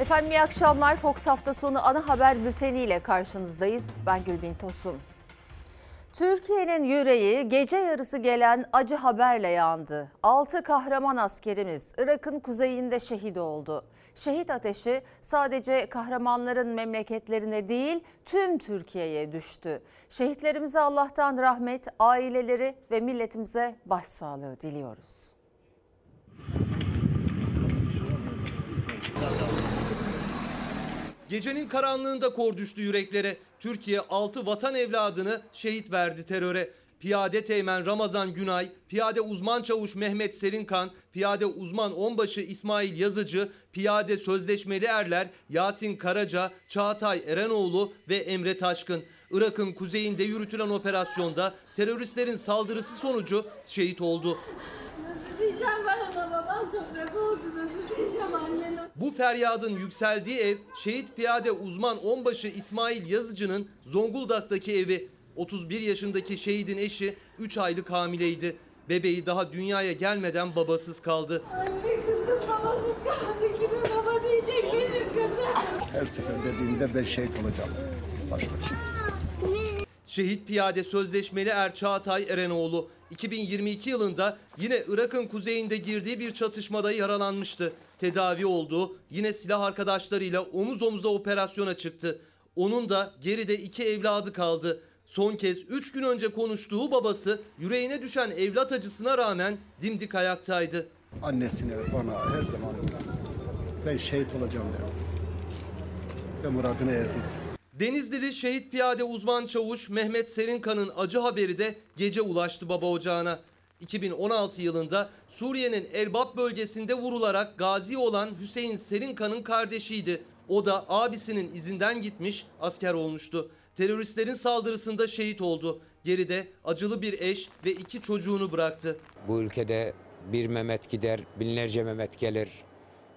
Efendim iyi akşamlar. Fox hafta sonu ana haber bülteni ile karşınızdayız. Ben Gülbin Tosun. Türkiye'nin yüreği gece yarısı gelen acı haberle yandı. 6 kahraman askerimiz Irak'ın kuzeyinde şehit oldu. Şehit ateşi sadece kahramanların memleketlerine değil tüm Türkiye'ye düştü. Şehitlerimize Allah'tan rahmet, aileleri ve milletimize başsağlığı diliyoruz. Gecenin karanlığında kor düştü yüreklere. Türkiye 6 vatan evladını şehit verdi teröre. Piyade Teğmen Ramazan Günay, Piyade Uzman Çavuş Mehmet Serinkan, Piyade Uzman Onbaşı İsmail Yazıcı, Piyade Sözleşmeli Erler Yasin Karaca, Çağatay Erenoğlu ve Emre Taşkın. Irak'ın kuzeyinde yürütülen operasyonda teröristlerin saldırısı sonucu şehit oldu. Nasıl diyeceğim ben babam toprak oldu. Bu feryadın yükseldiği ev şehit piyade uzman onbaşı İsmail Yazıcı'nın Zonguldak'taki evi. 31 yaşındaki şehidin eşi 3 aylık hamileydi. Bebeği daha dünyaya gelmeden babasız kaldı. Anne kızım babasız kaldı kimin baba diyecek benim kızım. Her sefer dediğimde ben şehit olacağım. Başka şey. Şehit piyade sözleşmeli Er Çağatay Erenoğlu 2022 yılında yine Irak'ın kuzeyinde girdiği bir çatışmada yaralanmıştı. Tedavi oldu. Yine silah arkadaşlarıyla omuz omuza operasyona çıktı. Onun da geride iki evladı kaldı. Son kez 3 gün önce konuştuğu babası yüreğine düşen evlat acısına rağmen dimdik ayaktaydı. Annesine bana her zaman ben şehit olacağım derim. Ve muradına erdim. Denizlili şehit piyade uzman çavuş Mehmet Serinkan'ın acı haberi de gece ulaştı baba ocağına. 2016 yılında Suriye'nin Elbap bölgesinde vurularak gazi olan Hüseyin Serinkan'ın kardeşiydi. O da abisinin izinden gitmiş asker olmuştu. Teröristlerin saldırısında şehit oldu. Geride acılı bir eş ve iki çocuğunu bıraktı. Bu ülkede bir Mehmet gider, binlerce Mehmet gelir.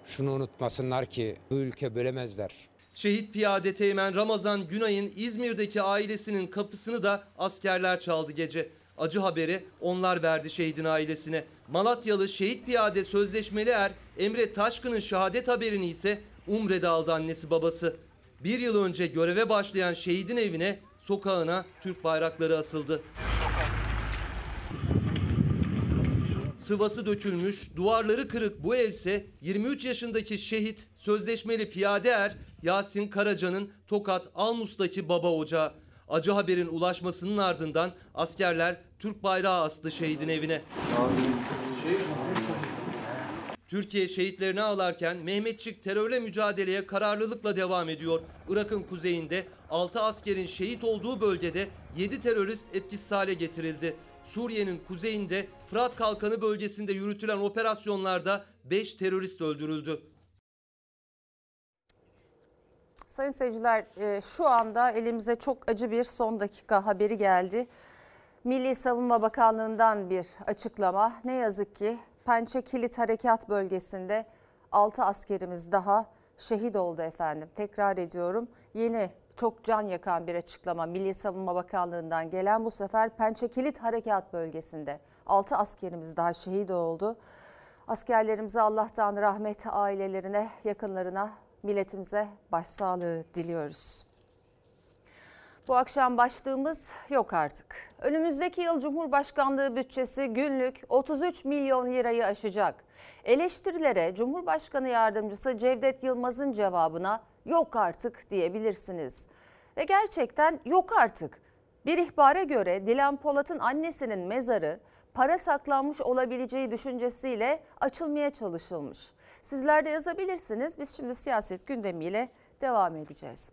Şunu unutmasınlar ki bu ülke bölemezler. Şehit piyade teğmen Ramazan Günay'ın İzmir'deki ailesinin kapısını da askerler çaldı gece. Acı haberi onlar verdi şehidin ailesine. Malatyalı şehit piyade sözleşmeli er Emre Taşkın'ın şehadet haberini ise Umre'de aldı annesi babası. Bir yıl önce göreve başlayan şehidin evine, sokağına Türk bayrakları asıldı. Sıvası dökülmüş, duvarları kırık bu evse 23 yaşındaki şehit sözleşmeli piyade er Yasin Karaca'nın Tokat Almus'taki baba ocağı. Acı haberin ulaşmasının ardından askerler Türk bayrağı astı şehidin evine. Türkiye şehitlerini ağlarken Mehmetçik terörle mücadeleye kararlılıkla devam ediyor. Irak'ın kuzeyinde 6 askerin şehit olduğu bölgede 7 terörist etkisiz hale getirildi. Suriye'nin kuzeyinde Fırat Kalkanı bölgesinde yürütülen operasyonlarda 5 terörist öldürüldü. Sayın seyirciler e, şu anda elimize çok acı bir son dakika haberi geldi. Milli Savunma Bakanlığı'ndan bir açıklama. Ne yazık ki Pençe Kilit Harekat Bölgesi'nde 6 askerimiz daha şehit oldu efendim. Tekrar ediyorum yeni çok can yakan bir açıklama Milli Savunma Bakanlığı'ndan gelen bu sefer Pençe Kilit Harekat Bölgesi'nde 6 askerimiz daha şehit oldu. Askerlerimize Allah'tan rahmet ailelerine, yakınlarına, milletimize başsağlığı diliyoruz. Bu akşam başlığımız yok artık. Önümüzdeki yıl Cumhurbaşkanlığı bütçesi günlük 33 milyon lirayı aşacak. Eleştirilere Cumhurbaşkanı Yardımcısı Cevdet Yılmaz'ın cevabına yok artık diyebilirsiniz. Ve gerçekten yok artık. Bir ihbara göre Dilan Polat'ın annesinin mezarı para saklanmış olabileceği düşüncesiyle açılmaya çalışılmış. Sizler de yazabilirsiniz. Biz şimdi siyaset gündemiyle devam edeceğiz.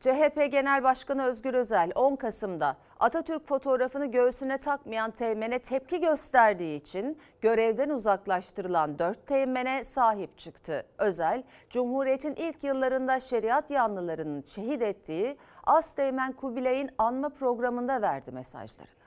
CHP Genel Başkanı Özgür Özel 10 Kasım'da Atatürk fotoğrafını göğsüne takmayan teğmene tepki gösterdiği için görevden uzaklaştırılan 4 teğmene sahip çıktı. Özel, Cumhuriyet'in ilk yıllarında şeriat yanlılarının şehit ettiği As Teğmen Kubilay'ın anma programında verdi mesajlarını.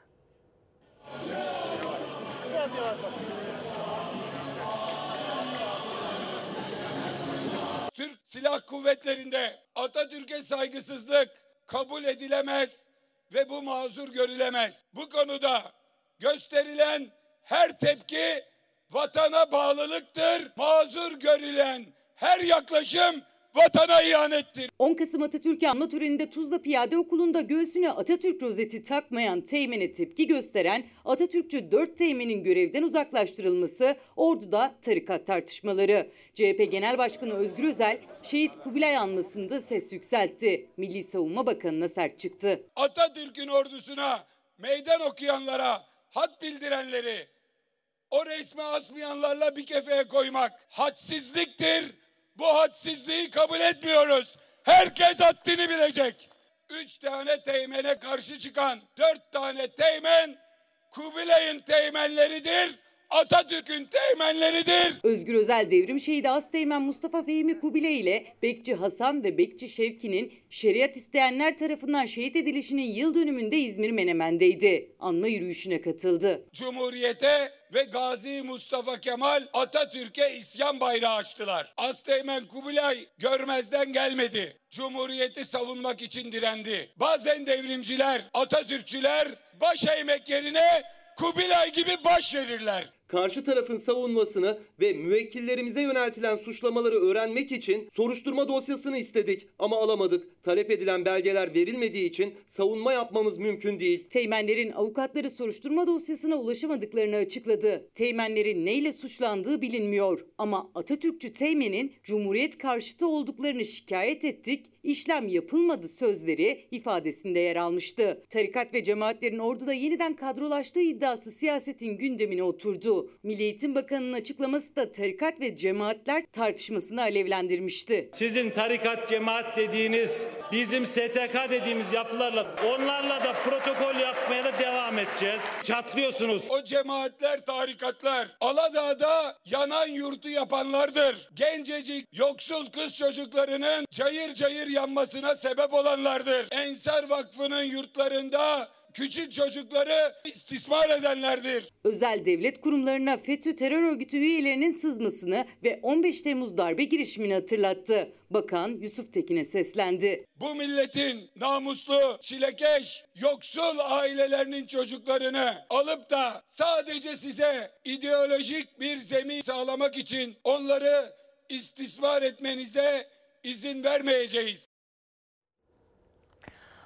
Türk Silah Kuvvetleri'nde Atatürk'e saygısızlık kabul edilemez ve bu mazur görülemez. Bu konuda gösterilen her tepki vatana bağlılıktır. Mazur görülen her yaklaşım vatana ihanettir. 10 Kasım Atatürk'ü anma töreninde Tuzla Piyade Okulu'nda göğsüne Atatürk rozeti takmayan Teğmen'e tepki gösteren Atatürkçü 4 Teğmen'in görevden uzaklaştırılması orduda tarikat tartışmaları. CHP Genel Başkanı Özgür Özel şehit Kubilay anmasında ses yükseltti. Milli Savunma Bakanı'na sert çıktı. Atatürk'ün ordusuna meydan okuyanlara, hat bildirenleri, o resme asmayanlarla bir kefeye koymak hadsizliktir. Bu hadsizliği kabul etmiyoruz. Herkes haddini bilecek. Üç tane teğmene karşı çıkan dört tane teğmen Kubilay'ın teğmenleridir. Atatürk'ün teğmenleridir. Özgür Özel devrim şehidi Asteğmen Mustafa Fehmi Kubilay ile Bekçi Hasan ve Bekçi Şevki'nin şeriat isteyenler tarafından şehit edilişinin yıl dönümünde İzmir Menemen'deydi. Anma yürüyüşüne katıldı. Cumhuriyete ve Gazi Mustafa Kemal Atatürk'e isyan bayrağı açtılar. Asteğmen Kubilay görmezden gelmedi. Cumhuriyeti savunmak için direndi. Bazen devrimciler, Atatürkçüler baş eğmek yerine Kubilay gibi baş verirler. Karşı tarafın savunmasını ve müvekkillerimize yöneltilen suçlamaları öğrenmek için soruşturma dosyasını istedik ama alamadık. Talep edilen belgeler verilmediği için savunma yapmamız mümkün değil. Teğmenlerin avukatları soruşturma dosyasına ulaşamadıklarını açıkladı. Teğmenlerin neyle suçlandığı bilinmiyor ama Atatürkçü Teğmen'in Cumhuriyet karşıtı olduklarını şikayet ettik, işlem yapılmadı sözleri ifadesinde yer almıştı. Tarikat ve cemaatlerin orduda yeniden kadrolaştığı iddiası siyasetin gündemine oturdu. Milli Eğitim Bakanı'nın açıklaması da tarikat ve cemaatler tartışmasını alevlendirmişti. Sizin tarikat cemaat dediğiniz, bizim STK dediğimiz yapılarla onlarla da protokol yapmaya da devam edeceğiz. Çatlıyorsunuz. O cemaatler, tarikatlar Aladağ'da yanan yurtu yapanlardır. Gencecik yoksul kız çocuklarının cayır cayır yanmasına sebep olanlardır. Ensar Vakfı'nın yurtlarında küçük çocukları istismar edenlerdir. Özel devlet kurumlarına FETÖ terör örgütü üyelerinin sızmasını ve 15 Temmuz darbe girişimini hatırlattı. Bakan Yusuf Tekin'e seslendi. Bu milletin namuslu, çilekeş, yoksul ailelerinin çocuklarını alıp da sadece size ideolojik bir zemin sağlamak için onları istismar etmenize izin vermeyeceğiz.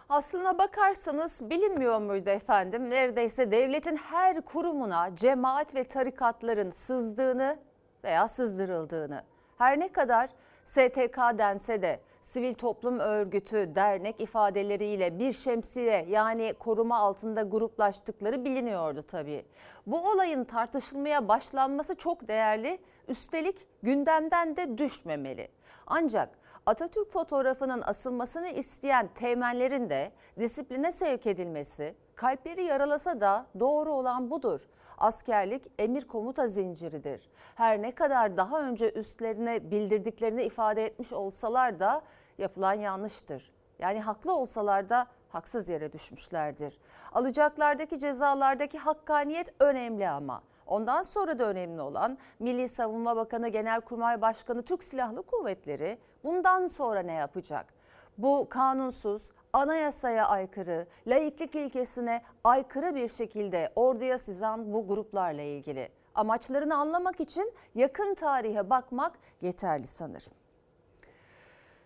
Aslına bakarsanız bilinmiyor muydu efendim? Neredeyse devletin her kurumuna cemaat ve tarikatların sızdığını veya sızdırıldığını. Her ne kadar STK dense de sivil toplum örgütü, dernek ifadeleriyle bir şemsiye yani koruma altında gruplaştıkları biliniyordu tabii. Bu olayın tartışılmaya başlanması çok değerli, üstelik gündemden de düşmemeli. Ancak Atatürk fotoğrafının asılmasını isteyen teğmenlerin de disipline sevk edilmesi, kalpleri yaralasa da doğru olan budur. Askerlik emir komuta zinciridir. Her ne kadar daha önce üstlerine bildirdiklerini ifade etmiş olsalar da yapılan yanlıştır. Yani haklı olsalar da haksız yere düşmüşlerdir. Alacaklardaki cezalardaki hakkaniyet önemli ama. Ondan sonra da önemli olan Milli Savunma Bakanı, Genelkurmay Başkanı, Türk Silahlı Kuvvetleri bundan sonra ne yapacak? Bu kanunsuz, anayasaya aykırı, laiklik ilkesine aykırı bir şekilde orduya sızan bu gruplarla ilgili. Amaçlarını anlamak için yakın tarihe bakmak yeterli sanırım.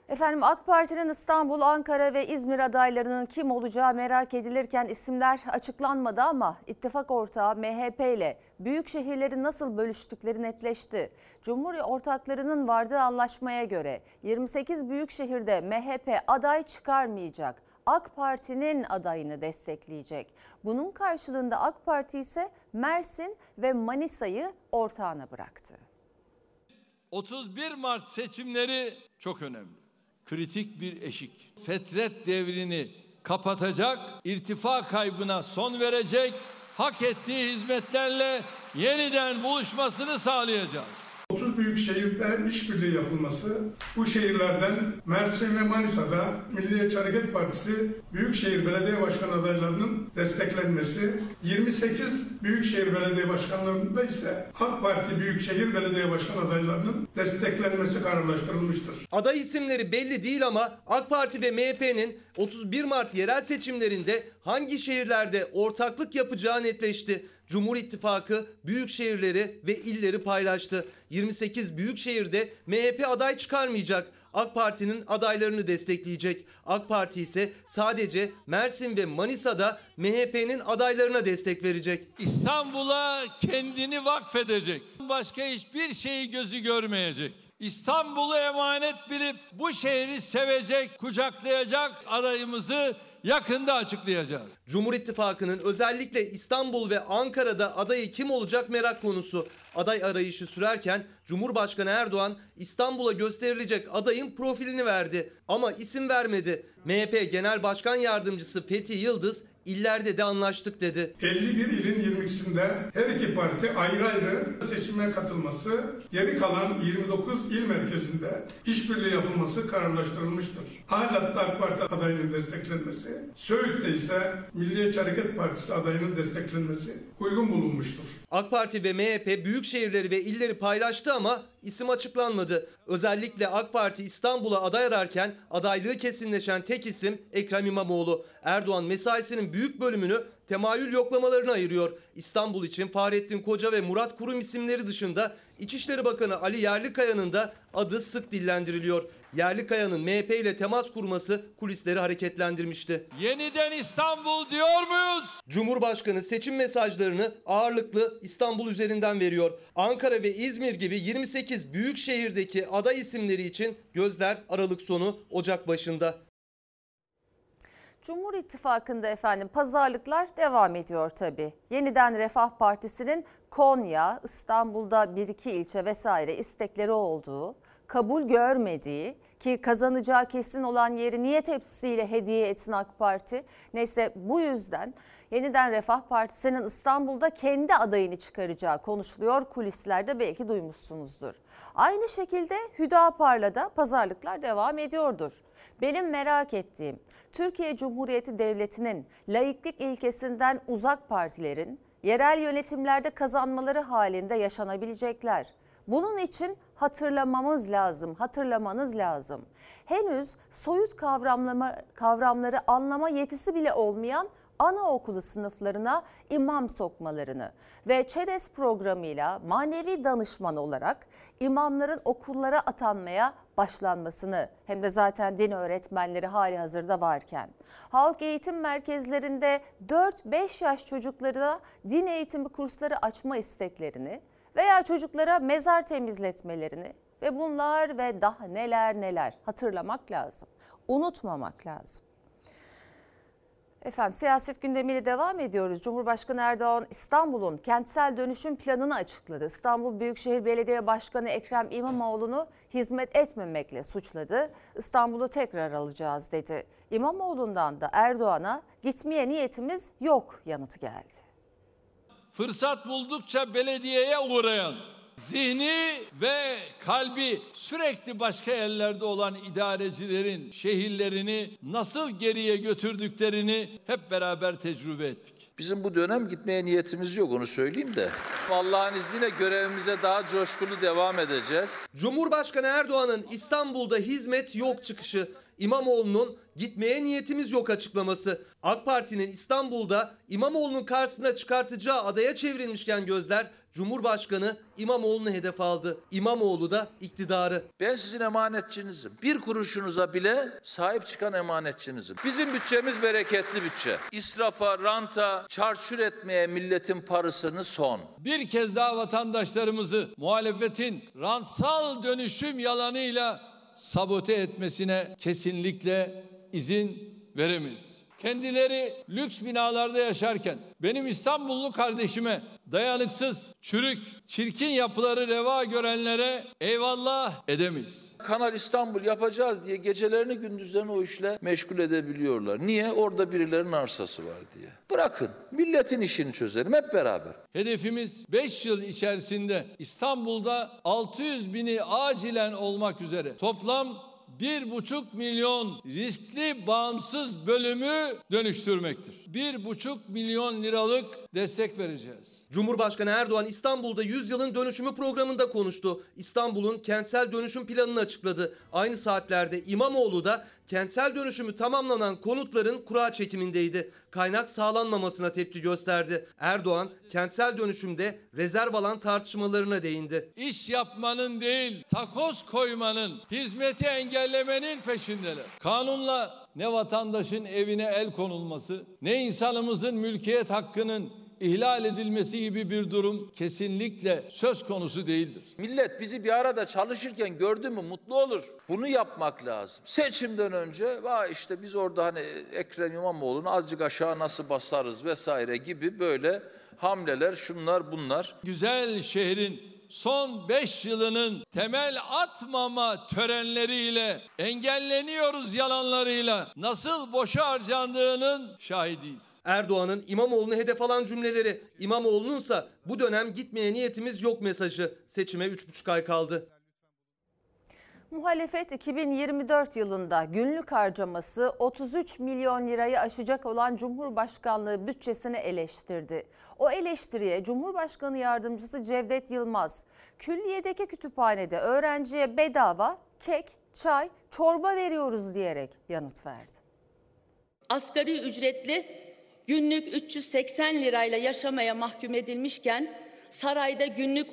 Efendim AK Parti'nin İstanbul, Ankara ve İzmir adaylarının kim olacağı merak edilirken isimler açıklanmadı ama ittifak ortağı MHP ile büyük şehirleri nasıl bölüştükleri netleşti. Cumhur ortaklarının vardığı anlaşmaya göre 28 büyük şehirde MHP aday çıkarmayacak. AK Parti'nin adayını destekleyecek. Bunun karşılığında AK Parti ise Mersin ve Manisa'yı ortağına bıraktı. 31 Mart seçimleri çok önemli. Kritik bir eşik. Fetret devrini kapatacak, irtifa kaybına son verecek, hak ettiği hizmetlerle yeniden buluşmasını sağlayacağız. 30 büyük şehirde işbirliği yapılması, bu şehirlerden Mersin ve Manisa'da Milliyetçi Hareket Partisi Büyükşehir Belediye Başkanı adaylarının desteklenmesi, 28 Büyükşehir Belediye Başkanlarında ise AK Parti Büyükşehir Belediye Başkan adaylarının desteklenmesi kararlaştırılmıştır. Aday isimleri belli değil ama AK Parti ve MHP'nin 31 Mart yerel seçimlerinde hangi şehirlerde ortaklık yapacağı netleşti. Cumhur İttifakı büyük şehirleri ve illeri paylaştı. 28 büyük şehirde MHP aday çıkarmayacak. AK Parti'nin adaylarını destekleyecek. AK Parti ise sadece Mersin ve Manisa'da MHP'nin adaylarına destek verecek. İstanbul'a kendini vakfedecek. Başka hiçbir şeyi gözü görmeyecek. İstanbul'u emanet bilip bu şehri sevecek, kucaklayacak adayımızı yakında açıklayacağız. Cumhur İttifakı'nın özellikle İstanbul ve Ankara'da adayı kim olacak merak konusu. Aday arayışı sürerken Cumhurbaşkanı Erdoğan İstanbul'a gösterilecek adayın profilini verdi ama isim vermedi. MHP Genel Başkan Yardımcısı Fethi Yıldız illerde de anlaştık dedi. 51 ilin 22'sinde her iki parti ayrı ayrı seçime katılması, geri kalan 29 il merkezinde işbirliği yapılması kararlaştırılmıştır. Alat'ta AK Parti adayının desteklenmesi, Söğüt'te ise Milliyetçi Hareket Partisi adayının desteklenmesi uygun bulunmuştur. AK Parti ve MHP büyük şehirleri ve illeri paylaştı ama isim açıklanmadı. Özellikle AK Parti İstanbul'a aday ararken adaylığı kesinleşen tek isim Ekrem İmamoğlu. Erdoğan mesaisinin büyük bölümünü temayül yoklamalarına ayırıyor. İstanbul için Fahrettin Koca ve Murat Kurum isimleri dışında İçişleri Bakanı Ali Yerlikaya'nın da adı sık dillendiriliyor. Yerlikaya'nın MHP ile temas kurması kulisleri hareketlendirmişti. Yeniden İstanbul diyor muyuz? Cumhurbaşkanı seçim mesajlarını ağırlıklı İstanbul üzerinden veriyor. Ankara ve İzmir gibi 28 büyük şehirdeki aday isimleri için gözler Aralık sonu Ocak başında. Cumhur İttifakı'nda efendim pazarlıklar devam ediyor tabii. Yeniden Refah Partisi'nin Konya, İstanbul'da bir iki ilçe vesaire istekleri olduğu, kabul görmediği ki kazanacağı kesin olan yeri niye tepsisiyle hediye etsin AK Parti? Neyse bu yüzden Yeniden Refah Partisi'nin İstanbul'da kendi adayını çıkaracağı konuşuluyor. Kulislerde belki duymuşsunuzdur. Aynı şekilde Hüdapar'la da pazarlıklar devam ediyordur. Benim merak ettiğim Türkiye Cumhuriyeti Devleti'nin laiklik ilkesinden uzak partilerin yerel yönetimlerde kazanmaları halinde yaşanabilecekler. Bunun için hatırlamamız lazım, hatırlamanız lazım. Henüz soyut kavramlama, kavramları anlama yetisi bile olmayan anaokulu sınıflarına imam sokmalarını ve ÇEDES programıyla manevi danışman olarak imamların okullara atanmaya başlanmasını hem de zaten din öğretmenleri hali hazırda varken halk eğitim merkezlerinde 4-5 yaş çocuklarına din eğitimi kursları açma isteklerini veya çocuklara mezar temizletmelerini ve bunlar ve daha neler neler hatırlamak lazım. Unutmamak lazım. Efendim siyaset gündemiyle devam ediyoruz. Cumhurbaşkanı Erdoğan İstanbul'un kentsel dönüşüm planını açıkladı. İstanbul Büyükşehir Belediye Başkanı Ekrem İmamoğlu'nu hizmet etmemekle suçladı. İstanbul'u tekrar alacağız dedi. İmamoğlu'ndan da Erdoğan'a gitmeye niyetimiz yok yanıtı geldi. Fırsat buldukça belediyeye uğrayan, zihni ve kalbi sürekli başka yerlerde olan idarecilerin şehirlerini nasıl geriye götürdüklerini hep beraber tecrübe ettik. Bizim bu dönem gitmeye niyetimiz yok onu söyleyeyim de. Allah'ın izniyle görevimize daha coşkulu devam edeceğiz. Cumhurbaşkanı Erdoğan'ın İstanbul'da hizmet yok çıkışı, İmamoğlu'nun gitmeye niyetimiz yok açıklaması. AK Parti'nin İstanbul'da İmamoğlu'nun karşısına çıkartacağı adaya çevrilmişken gözler Cumhurbaşkanı İmamoğlu'nu hedef aldı. İmamoğlu da iktidarı. Ben sizin emanetçinizim. Bir kuruşunuza bile sahip çıkan emanetçinizim. Bizim bütçemiz bereketli bütçe. İsrafa, ranta, çarçur etmeye milletin parasını son. Bir kez daha vatandaşlarımızı muhalefetin ransal dönüşüm yalanıyla sabote etmesine kesinlikle izin veremeyiz. Kendileri lüks binalarda yaşarken benim İstanbullu kardeşime dayanıksız, çürük, çirkin yapıları reva görenlere eyvallah edemeyiz. Kanal İstanbul yapacağız diye gecelerini gündüzlerini o işle meşgul edebiliyorlar. Niye? Orada birilerinin arsası var diye. Bırakın milletin işini çözelim hep beraber. Hedefimiz 5 yıl içerisinde İstanbul'da 600 bini acilen olmak üzere toplam 1,5 milyon riskli bağımsız bölümü dönüştürmektir. 1,5 milyon liralık destek vereceğiz. Cumhurbaşkanı Erdoğan İstanbul'da 100 yılın dönüşümü programında konuştu. İstanbul'un kentsel dönüşüm planını açıkladı. Aynı saatlerde İmamoğlu da kentsel dönüşümü tamamlanan konutların kura çekimindeydi. Kaynak sağlanmamasına tepki gösterdi. Erdoğan kentsel dönüşümde rezerv alan tartışmalarına değindi. İş yapmanın değil, takoz koymanın, hizmeti engellemenin peşindeler. Kanunla ne vatandaşın evine el konulması, ne insanımızın mülkiyet hakkının ihlal edilmesi gibi bir durum kesinlikle söz konusu değildir. Millet bizi bir arada çalışırken gördü mü mutlu olur. Bunu yapmak lazım. Seçimden önce vay işte biz orada hani Ekrem İmamoğlu'nu azıcık aşağı nasıl basarız vesaire gibi böyle hamleler şunlar bunlar. Güzel şehrin son 5 yılının temel atmama törenleriyle engelleniyoruz yalanlarıyla nasıl boşa harcandığının şahidiyiz. Erdoğan'ın İmamoğlu'nu hedef alan cümleleri, İmamoğlu'nunsa bu dönem gitmeye niyetimiz yok mesajı. Seçime 3,5 ay kaldı. Muhalefet 2024 yılında günlük harcaması 33 milyon lirayı aşacak olan Cumhurbaşkanlığı bütçesini eleştirdi. O eleştiriye Cumhurbaşkanı Yardımcısı Cevdet Yılmaz, külliyedeki kütüphanede öğrenciye bedava kek, çay, çorba veriyoruz diyerek yanıt verdi. asgari ücretli günlük 380 lirayla yaşamaya mahkum edilmişken sarayda günlük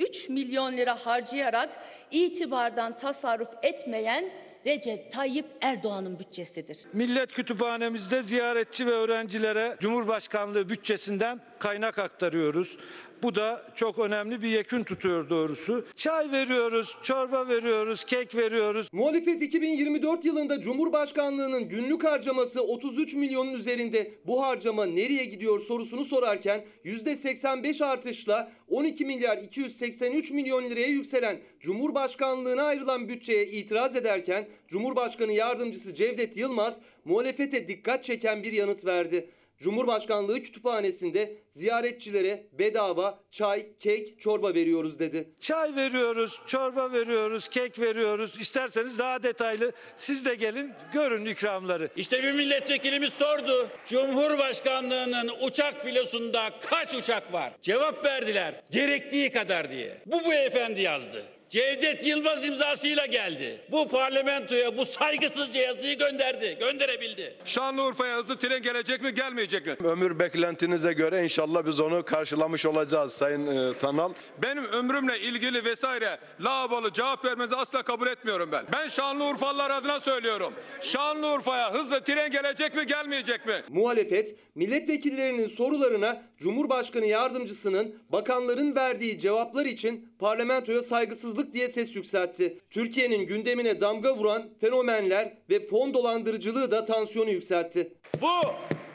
33 milyon lira harcayarak itibardan tasarruf etmeyen Recep Tayyip Erdoğan'ın bütçesidir. Millet Kütüphanemizde ziyaretçi ve öğrencilere Cumhurbaşkanlığı bütçesinden kaynak aktarıyoruz. Bu da çok önemli bir yekün tutuyor doğrusu. Çay veriyoruz, çorba veriyoruz, kek veriyoruz. Muhalefet 2024 yılında Cumhurbaşkanlığının günlük harcaması 33 milyonun üzerinde. Bu harcama nereye gidiyor sorusunu sorarken %85 artışla 12 milyar 283 milyon liraya yükselen Cumhurbaşkanlığına ayrılan bütçeye itiraz ederken Cumhurbaşkanı Yardımcısı Cevdet Yılmaz muhalefete dikkat çeken bir yanıt verdi. Cumhurbaşkanlığı kütüphanesinde ziyaretçilere bedava çay, kek, çorba veriyoruz dedi. Çay veriyoruz, çorba veriyoruz, kek veriyoruz. İsterseniz daha detaylı siz de gelin görün ikramları. İşte bir milletvekilimiz sordu. Cumhurbaşkanlığının uçak filosunda kaç uçak var? Cevap verdiler. Gerektiği kadar diye. Bu beyefendi yazdı. Cevdet Yılmaz imzasıyla geldi. Bu parlamentoya bu saygısızca yazıyı gönderdi. Gönderebildi. Şanlıurfa'ya hızlı tren gelecek mi gelmeyecek mi? Ömür beklentinize göre inşallah biz onu karşılamış olacağız Sayın e, Tanal. Benim ömrümle ilgili vesaire lavabolı cevap vermenizi asla kabul etmiyorum ben. Ben Şanlıurfalılar adına söylüyorum. Şanlıurfa'ya hızlı tren gelecek mi gelmeyecek mi? Muhalefet milletvekillerinin sorularına Cumhurbaşkanı Yardımcısının bakanların verdiği cevaplar için parlamentoya saygısızlık diye ses yükseltti. Türkiye'nin gündemine damga vuran fenomenler ve fon dolandırıcılığı da tansiyonu yükseltti. Bu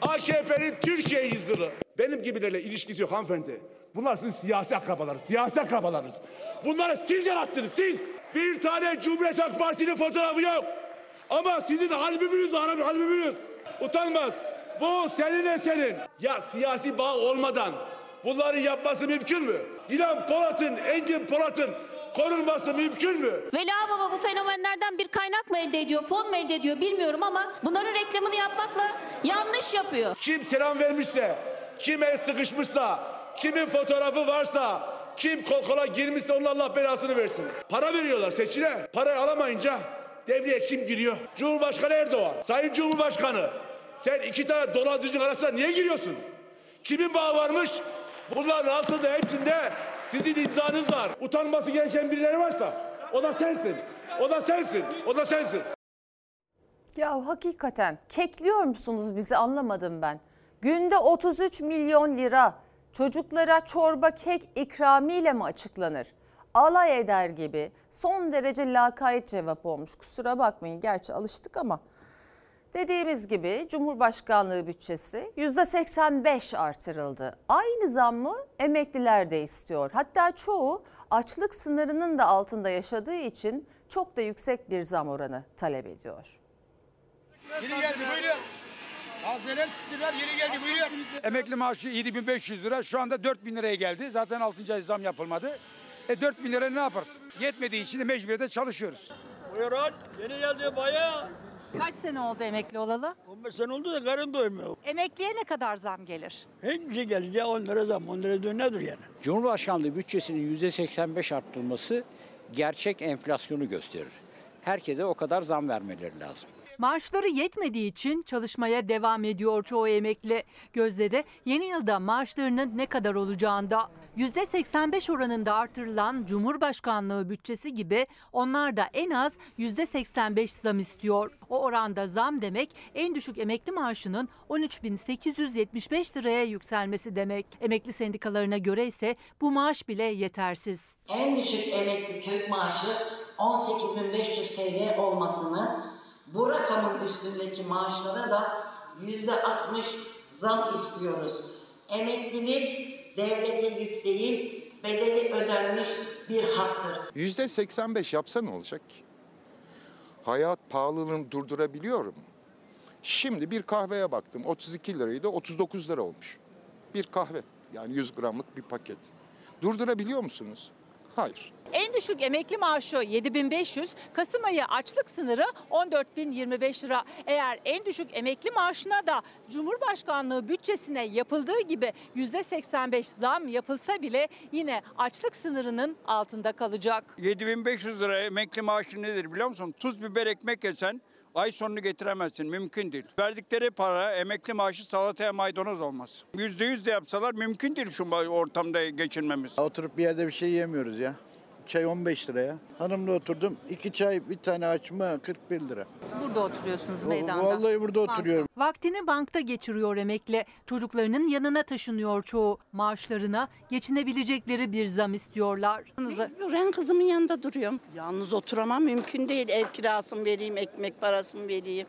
AKP'nin Türkiye yüzyılı. Benim gibilerle ilişkisi yok hanımefendi. Bunlar sizin siyasi akrabalarınız, siyasi akrabalarınız. Bunları siz yarattınız, siz. Bir tane Cumhuriyet Halk Partisi'nin fotoğrafı yok. Ama sizin albümünüz albümünüz. Utanmaz. Bu senin eserin. Ya siyasi bağ olmadan bunları yapması mümkün mü? Dilan Polat'ın, Engin Polat'ın korunması mümkün mü? Veli Baba bu fenomenlerden bir kaynak mı elde ediyor, fon mu elde ediyor bilmiyorum ama bunların reklamını yapmakla yanlış yapıyor. Kim selam vermişse, kim el sıkışmışsa, kimin fotoğrafı varsa, kim kol kola girmişse onun Allah belasını versin. Para veriyorlar seçine. Parayı alamayınca devreye kim giriyor? Cumhurbaşkanı Erdoğan. Sayın Cumhurbaşkanı sen iki tane dolandırıcı arasına niye giriyorsun? Kimin bağı varmış? Bunların altında hepsinde sizin imzanız var. Utanması gereken birileri varsa o da sensin. O da sensin. O da sensin. Ya hakikaten kekliyor musunuz bizi anlamadım ben. Günde 33 milyon lira çocuklara çorba kek ikramiyle mi açıklanır? Alay eder gibi son derece lakayt cevap olmuş. Kusura bakmayın gerçi alıştık ama. Dediğimiz gibi Cumhurbaşkanlığı bütçesi %85 artırıldı. Aynı zammı emekliler de istiyor. Hatta çoğu açlık sınırının da altında yaşadığı için çok da yüksek bir zam oranı talep ediyor. Yeni geldi buyurun. Çıktılar yeni geldi buyurun. Emekli maaşı 7500 lira şu anda 4000 liraya geldi. Zaten 6. ay zam yapılmadı. E 4 bin lira ne yaparsın? Yetmediği için de mecburiyete çalışıyoruz. Buyurun. Yeni geldi bayağı. Kaç sene oldu emekli olalı? 15 sene oldu da karın doymuyor. Emekliye ne kadar zam gelir? Hiçbir şey gelince 10 lira zam. 10 lira dön nedir yani? Cumhurbaşkanlığı bütçesinin %85 arttırılması gerçek enflasyonu gösterir. Herkese o kadar zam vermeleri lazım. Maaşları yetmediği için çalışmaya devam ediyor çoğu emekli. Gözleri yeni yılda maaşlarının ne kadar olacağında. %85 oranında artırılan Cumhurbaşkanlığı bütçesi gibi onlar da en az %85 zam istiyor. O oranda zam demek en düşük emekli maaşının 13.875 liraya yükselmesi demek. Emekli sendikalarına göre ise bu maaş bile yetersiz. En düşük emekli kök maaşı 18.500 TL olmasını, bu rakamın üstündeki maaşlara da %60 zam istiyoruz. Emeklilik devlete yük değil, bedeli ödenmiş bir haktır. Yüzde 85 yapsa ne olacak ki? Hayat pahalılığını durdurabiliyorum. Şimdi bir kahveye baktım. 32 liraydı 39 lira olmuş. Bir kahve yani 100 gramlık bir paket. Durdurabiliyor musunuz? Hayır. En düşük emekli maaşı 7500, Kasım ayı açlık sınırı 14025 lira. Eğer en düşük emekli maaşına da Cumhurbaşkanlığı bütçesine yapıldığı gibi %85 zam yapılsa bile yine açlık sınırının altında kalacak. 7500 lira emekli maaşı nedir biliyor musun? Tuz biber ekmek yesen ay sonunu getiremezsin. Mümkün değil. Verdikleri para emekli maaşı salataya maydanoz olmaz. %100 de yapsalar mümkün değil şu ortamda geçinmemiz. Oturup bir yerde bir şey yemiyoruz ya. Çay 15 liraya. Hanımla oturdum. iki çay bir tane açma 41 lira. Burada oturuyorsunuz meydanda. vallahi burada Bankta. oturuyorum. Vaktini bankta geçiriyor emekli. Çocuklarının yanına taşınıyor çoğu. Maaşlarına geçinebilecekleri bir zam istiyorlar. Ben kızımın yanında duruyorum. Yalnız oturamam mümkün değil. Ev kirasını vereyim, ekmek parasını vereyim.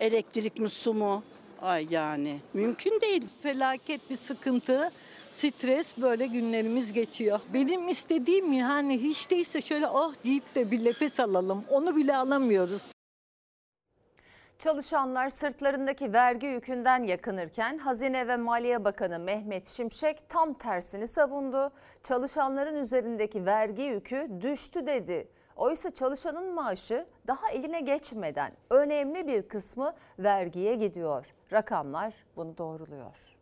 Elektrik mi su mu? Ay yani mümkün değil. Felaket bir sıkıntı, stres böyle günlerimiz geçiyor. Benim istediğim yani hiç değilse şöyle oh deyip de bir nefes alalım. Onu bile alamıyoruz. Çalışanlar sırtlarındaki vergi yükünden yakınırken Hazine ve Maliye Bakanı Mehmet Şimşek tam tersini savundu. Çalışanların üzerindeki vergi yükü düştü dedi. Oysa çalışanın maaşı daha eline geçmeden önemli bir kısmı vergiye gidiyor. Rakamlar bunu doğruluyor.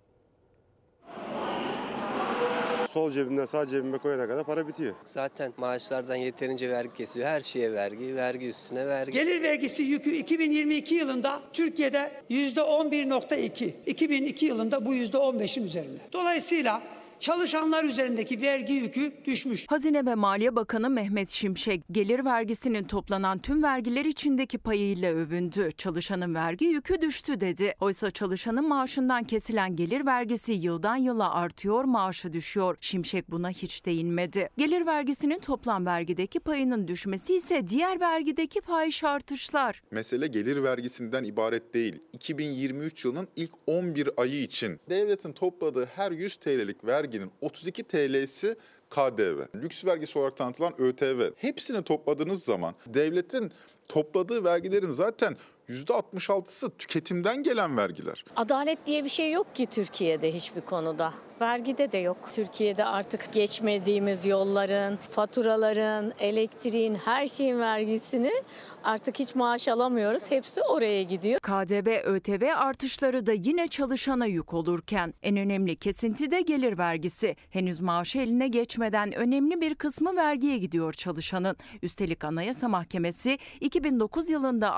Sol cebimden sağ cebime koyana kadar para bitiyor. Zaten maaşlardan yeterince vergi kesiyor. Her şeye vergi, vergi üstüne vergi. Gelir vergisi yükü 2022 yılında Türkiye'de %11.2. 2002 yılında bu %15'in üzerinde. Dolayısıyla çalışanlar üzerindeki vergi yükü düşmüş. Hazine ve Maliye Bakanı Mehmet Şimşek gelir vergisinin toplanan tüm vergiler içindeki payıyla övündü. Çalışanın vergi yükü düştü dedi. Oysa çalışanın maaşından kesilen gelir vergisi yıldan yıla artıyor, maaşı düşüyor. Şimşek buna hiç değinmedi. Gelir vergisinin toplam vergideki payının düşmesi ise diğer vergideki fahiş artışlar. Mesele gelir vergisinden ibaret değil. 2023 yılının ilk 11 ayı için devletin topladığı her 100 TL'lik verginin 32 TL'si KDV. Lüks vergisi olarak tanıtılan ÖTV. Hepsini topladığınız zaman devletin topladığı vergilerin zaten %66'sı tüketimden gelen vergiler. Adalet diye bir şey yok ki Türkiye'de hiçbir konuda. Vergide de yok. Türkiye'de artık geçmediğimiz yolların, faturaların, elektriğin, her şeyin vergisini artık hiç maaş alamıyoruz. Hepsi oraya gidiyor. KDV, ÖTV artışları da yine çalışana yük olurken en önemli kesinti de gelir vergisi. Henüz maaşı eline geçmeden önemli bir kısmı vergiye gidiyor çalışanın. Üstelik Anayasa Mahkemesi 2009 yılında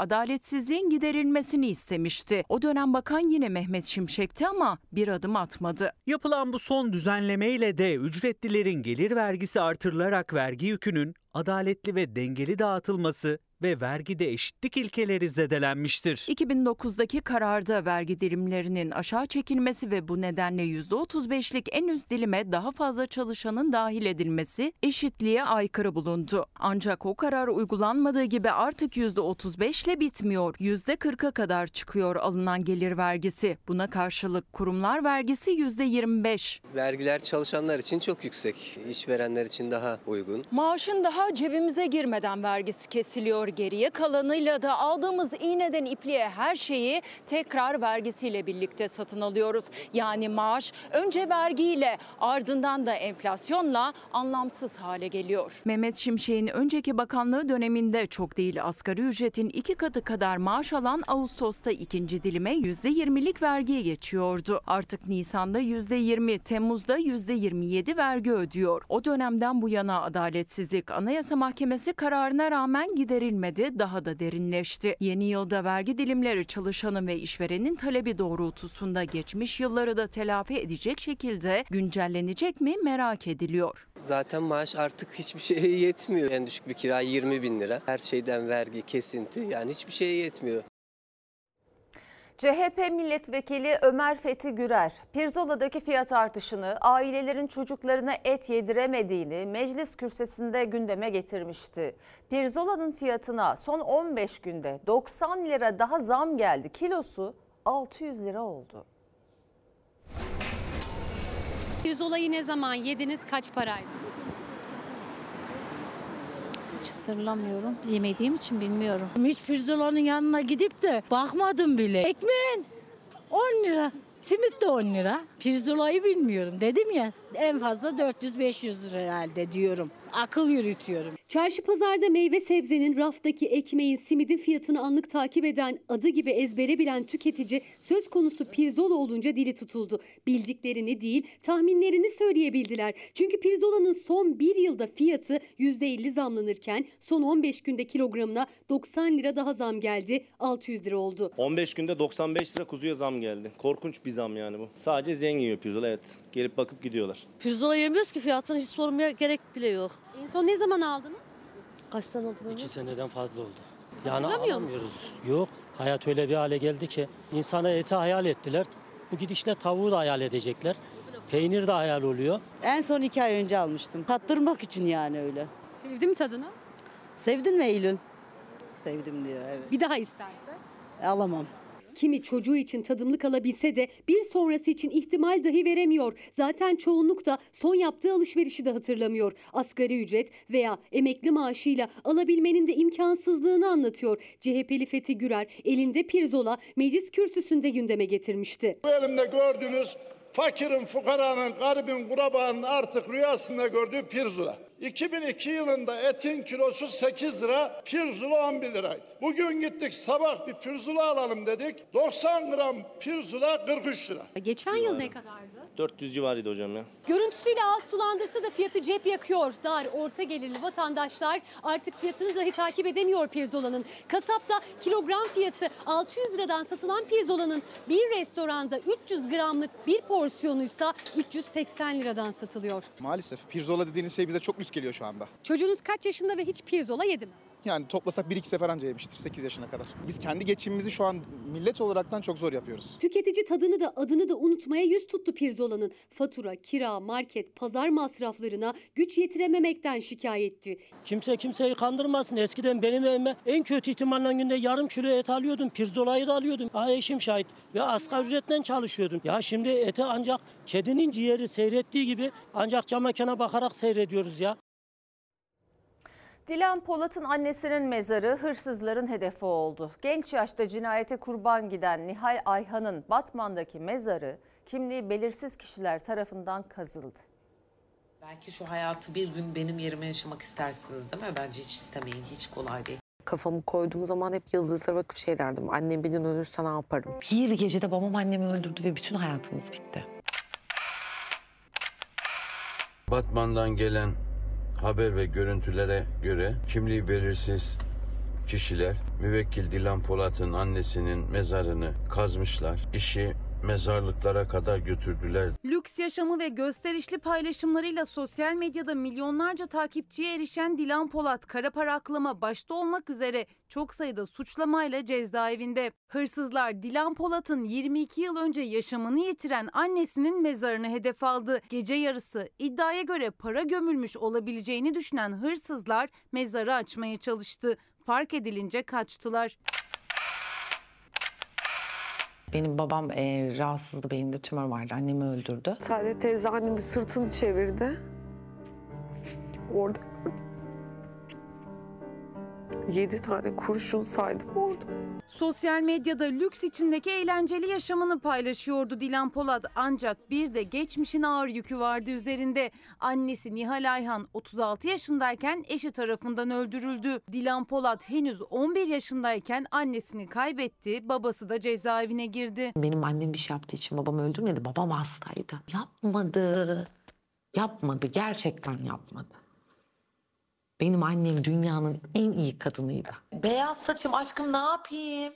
adaletsizliğin giderilmesini istemişti. O dönem bakan yine Mehmet Şimşek'ti ama bir adım atmadı. Yapılan bu son düzenlemeyle de ücretlilerin gelir vergisi artırılarak vergi yükünün adaletli ve dengeli dağıtılması ve vergide eşitlik ilkeleri zedelenmiştir. 2009'daki kararda vergi dilimlerinin aşağı çekilmesi ve bu nedenle %35'lik en üst dilime daha fazla çalışanın dahil edilmesi eşitliğe aykırı bulundu. Ancak o karar uygulanmadığı gibi artık %35 ile bitmiyor. %40'a kadar çıkıyor alınan gelir vergisi. Buna karşılık kurumlar vergisi %25. Vergiler çalışanlar için çok yüksek. İşverenler için daha uygun. Maaşın daha cebimize girmeden vergisi kesiliyor. Geriye kalanıyla da aldığımız iğneden ipliğe her şeyi tekrar vergisiyle birlikte satın alıyoruz. Yani maaş önce vergiyle ardından da enflasyonla anlamsız hale geliyor. Mehmet Şimşek'in önceki bakanlığı döneminde çok değil asgari ücretin iki katı kadar maaş alan Ağustos'ta ikinci dilime %20'lik vergiye geçiyordu. Artık Nisan'da %20, Temmuz'da %27 vergi ödüyor. O dönemden bu yana adaletsizlik Anayasa Mahkemesi kararına rağmen giderilmedi, daha da derinleşti. Yeni yılda vergi dilimleri çalışanın ve işverenin talebi doğrultusunda geçmiş yılları da telafi edecek şekilde güncellenecek mi merak ediliyor. Zaten maaş artık hiçbir şeye yetmiyor. En düşük bir kira 20 bin lira. Her şeyden vergi, kesinti yani hiçbir şeye yetmiyor. CHP milletvekili Ömer Fethi Gürer, Pirzola'daki fiyat artışını, ailelerin çocuklarına et yediremediğini meclis kürsüsünde gündeme getirmişti. Pirzola'nın fiyatına son 15 günde 90 lira daha zam geldi. Kilosu 600 lira oldu. Pirzolayı ne zaman yediniz kaç paraydı? Hiç hatırlamıyorum. Yemediğim için bilmiyorum. Hiç pirzolanın yanına gidip de bakmadım bile. Ekmeğin 10 lira. Simit de 10 lira. Pirzolayı bilmiyorum dedim ya. En fazla 400-500 lira herhalde diyorum. Akıl yürütüyorum. Çarşı pazarda meyve sebzenin, raftaki ekmeğin, simidin fiyatını anlık takip eden, adı gibi ezbere bilen tüketici söz konusu pirzola olunca dili tutuldu. Bildiklerini değil, tahminlerini söyleyebildiler. Çünkü pirzolanın son bir yılda fiyatı %50 zamlanırken son 15 günde kilogramına 90 lira daha zam geldi, 600 lira oldu. 15 günde 95 lira kuzuya zam geldi. Korkunç bir zam yani bu. Sadece zengin yiyor pirzola evet. Gelip bakıp gidiyorlar. Pirzola yemiyoruz ki fiyatını hiç sormaya gerek bile yok. En son ne zaman aldınız? Kaç sene oldu böyle? İki seneden fazla oldu. Hatırlamıyor alamıyoruz. Yok. Hayat öyle bir hale geldi ki insana eti hayal ettiler. Bu gidişle tavuğu da hayal edecekler. Peynir de hayal oluyor. En son iki ay önce almıştım. Tattırmak için yani öyle. Sevdi mi tadını? Sevdin mi Eylül? Sevdim diyor evet. Bir daha isterse? Alamam. Kimi çocuğu için tadımlık alabilse de bir sonrası için ihtimal dahi veremiyor. Zaten çoğunluk da son yaptığı alışverişi de hatırlamıyor. Asgari ücret veya emekli maaşıyla alabilmenin de imkansızlığını anlatıyor. CHP'li Fethi Gürer elinde pirzola meclis kürsüsünde gündeme getirmişti. Bu elimde gördüğünüz fakirin, fukaranın, garibin, kurabanın artık rüyasında gördüğü pirzola. 2002 yılında etin kilosu 8 lira, pirzola 11 liraydı. Bugün gittik sabah bir pirzola alalım dedik. 90 gram pirzola 43 lira. Geçen yıl ne kadardı? 400 civarıydı hocam ya. Görüntüsüyle ağız sulandırsa da fiyatı cep yakıyor. Dar, orta gelirli vatandaşlar artık fiyatını dahi takip edemiyor pirzolanın. Kasapta kilogram fiyatı 600 liradan satılan pirzolanın bir restoranda 300 gramlık bir porsiyonuysa 380 liradan satılıyor. Maalesef pirzola dediğiniz şey bize çok lüks geliyor şu anda. Çocuğunuz kaç yaşında ve hiç pirzola yedi mi? Yani toplasak bir iki sefer anca yemiştir 8 yaşına kadar. Biz kendi geçimimizi şu an millet olaraktan çok zor yapıyoruz. Tüketici tadını da adını da unutmaya yüz tuttu pirzolanın. Fatura, kira, market, pazar masraflarına güç yetirememekten şikayetçi. Kimse kimseyi kandırmasın. Eskiden benim evime en kötü ihtimalle günde yarım kilo et alıyordum. Pirzolayı da alıyordum. Ha eşim şahit. Ve asgari ücretten çalışıyordum. Ya şimdi eti ancak kedinin ciğeri seyrettiği gibi ancak cam mekana bakarak seyrediyoruz ya. Dilan Polat'ın annesinin mezarı hırsızların hedefi oldu. Genç yaşta cinayete kurban giden Nihal Ayhan'ın Batman'daki mezarı kimliği belirsiz kişiler tarafından kazıldı. Belki şu hayatı bir gün benim yerime yaşamak istersiniz değil mi? Bence hiç istemeyin, hiç kolay değil. Kafamı koyduğum zaman hep yıldızlara bakıp şey derdim. Annem bir gün ölürse ne yaparım? Bir gecede babam annemi öldürdü ve bütün hayatımız bitti. Batman'dan gelen haber ve görüntülere göre kimliği belirsiz kişiler müvekkil Dilan Polat'ın annesinin mezarını kazmışlar. İşi mezarlıklara kadar götürdüler. Lüks yaşamı ve gösterişli paylaşımlarıyla sosyal medyada milyonlarca takipçiye erişen Dilan Polat kara para aklama başta olmak üzere çok sayıda suçlamayla cezaevinde. Hırsızlar Dilan Polat'ın 22 yıl önce yaşamını yitiren annesinin mezarını hedef aldı. Gece yarısı iddiaya göre para gömülmüş olabileceğini düşünen hırsızlar mezarı açmaya çalıştı. Fark edilince kaçtılar. Benim babam e, rahatsızdı, beyninde tümör vardı. Annemi öldürdü. Saadet teyze annemin sırtını çevirdi. Orada Yedi tane kurşun saydım orada. Sosyal medyada lüks içindeki eğlenceli yaşamını paylaşıyordu Dilan Polat. Ancak bir de geçmişin ağır yükü vardı üzerinde. Annesi Nihal Ayhan 36 yaşındayken eşi tarafından öldürüldü. Dilan Polat henüz 11 yaşındayken annesini kaybetti, babası da cezaevine girdi. Benim annem bir şey yaptığı için babam öldürmedi. Babam hastaydı. Yapmadı. Yapmadı. Gerçekten yapmadı. Benim annem dünyanın en iyi kadınıydı. Beyaz saçım aşkım ne yapayım?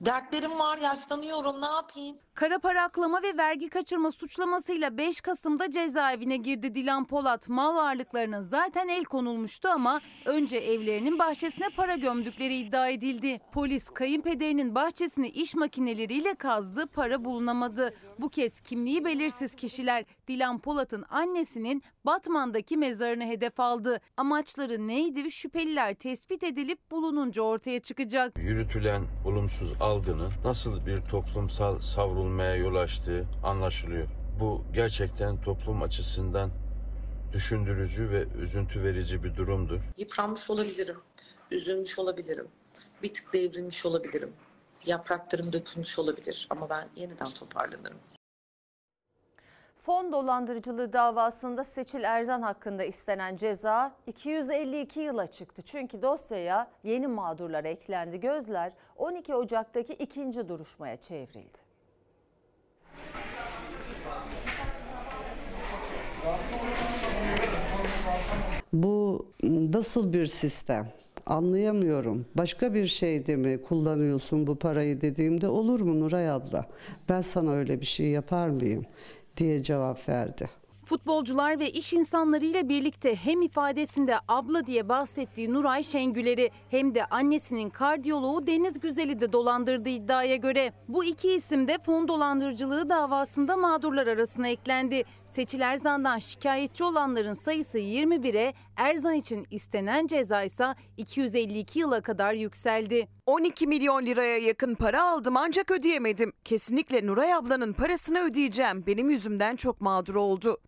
Dertlerim var yaşlanıyorum ne yapayım? Kara para aklama ve vergi kaçırma suçlamasıyla 5 Kasım'da cezaevine girdi Dilan Polat. Mal varlıklarına zaten el konulmuştu ama önce evlerinin bahçesine para gömdükleri iddia edildi. Polis kayınpederinin bahçesini iş makineleriyle kazdı, para bulunamadı. Bu kez kimliği belirsiz kişiler Dilan Polat'ın annesinin Batman'daki mezarını hedef aldı. Amaçları neydi? Şüpheliler tespit edilip bulununca ortaya çıkacak. Yürütülen olumsuz algının nasıl bir toplumsal savrulmaya yol açtığı anlaşılıyor. Bu gerçekten toplum açısından düşündürücü ve üzüntü verici bir durumdur. Yıpranmış olabilirim, üzülmüş olabilirim, bir tık devrilmiş olabilirim. Yapraklarım dökülmüş olabilir ama ben yeniden toparlanırım. Fon dolandırıcılığı davasında Seçil Erzan hakkında istenen ceza 252 yıla çıktı. Çünkü dosyaya yeni mağdurlar eklendi. Gözler 12 Ocak'taki ikinci duruşmaya çevrildi. Bu nasıl bir sistem? Anlayamıyorum. Başka bir şeyde mi kullanıyorsun bu parayı dediğimde olur mu Nuray abla? Ben sana öyle bir şey yapar mıyım? Diye cevap verdi. Futbolcular ve iş insanlarıyla birlikte hem ifadesinde abla diye bahsettiği Nuray Şengüler'i hem de annesinin kardiyoloğu Deniz Güzel'i de dolandırdığı iddiaya göre. Bu iki isim de fon dolandırıcılığı davasında mağdurlar arasına eklendi. Seçil Erzan'dan şikayetçi olanların sayısı 21'e, Erzan için istenen ceza ise 252 yıla kadar yükseldi. 12 milyon liraya yakın para aldım ancak ödeyemedim. Kesinlikle Nuray ablanın parasını ödeyeceğim. Benim yüzümden çok mağdur oldu.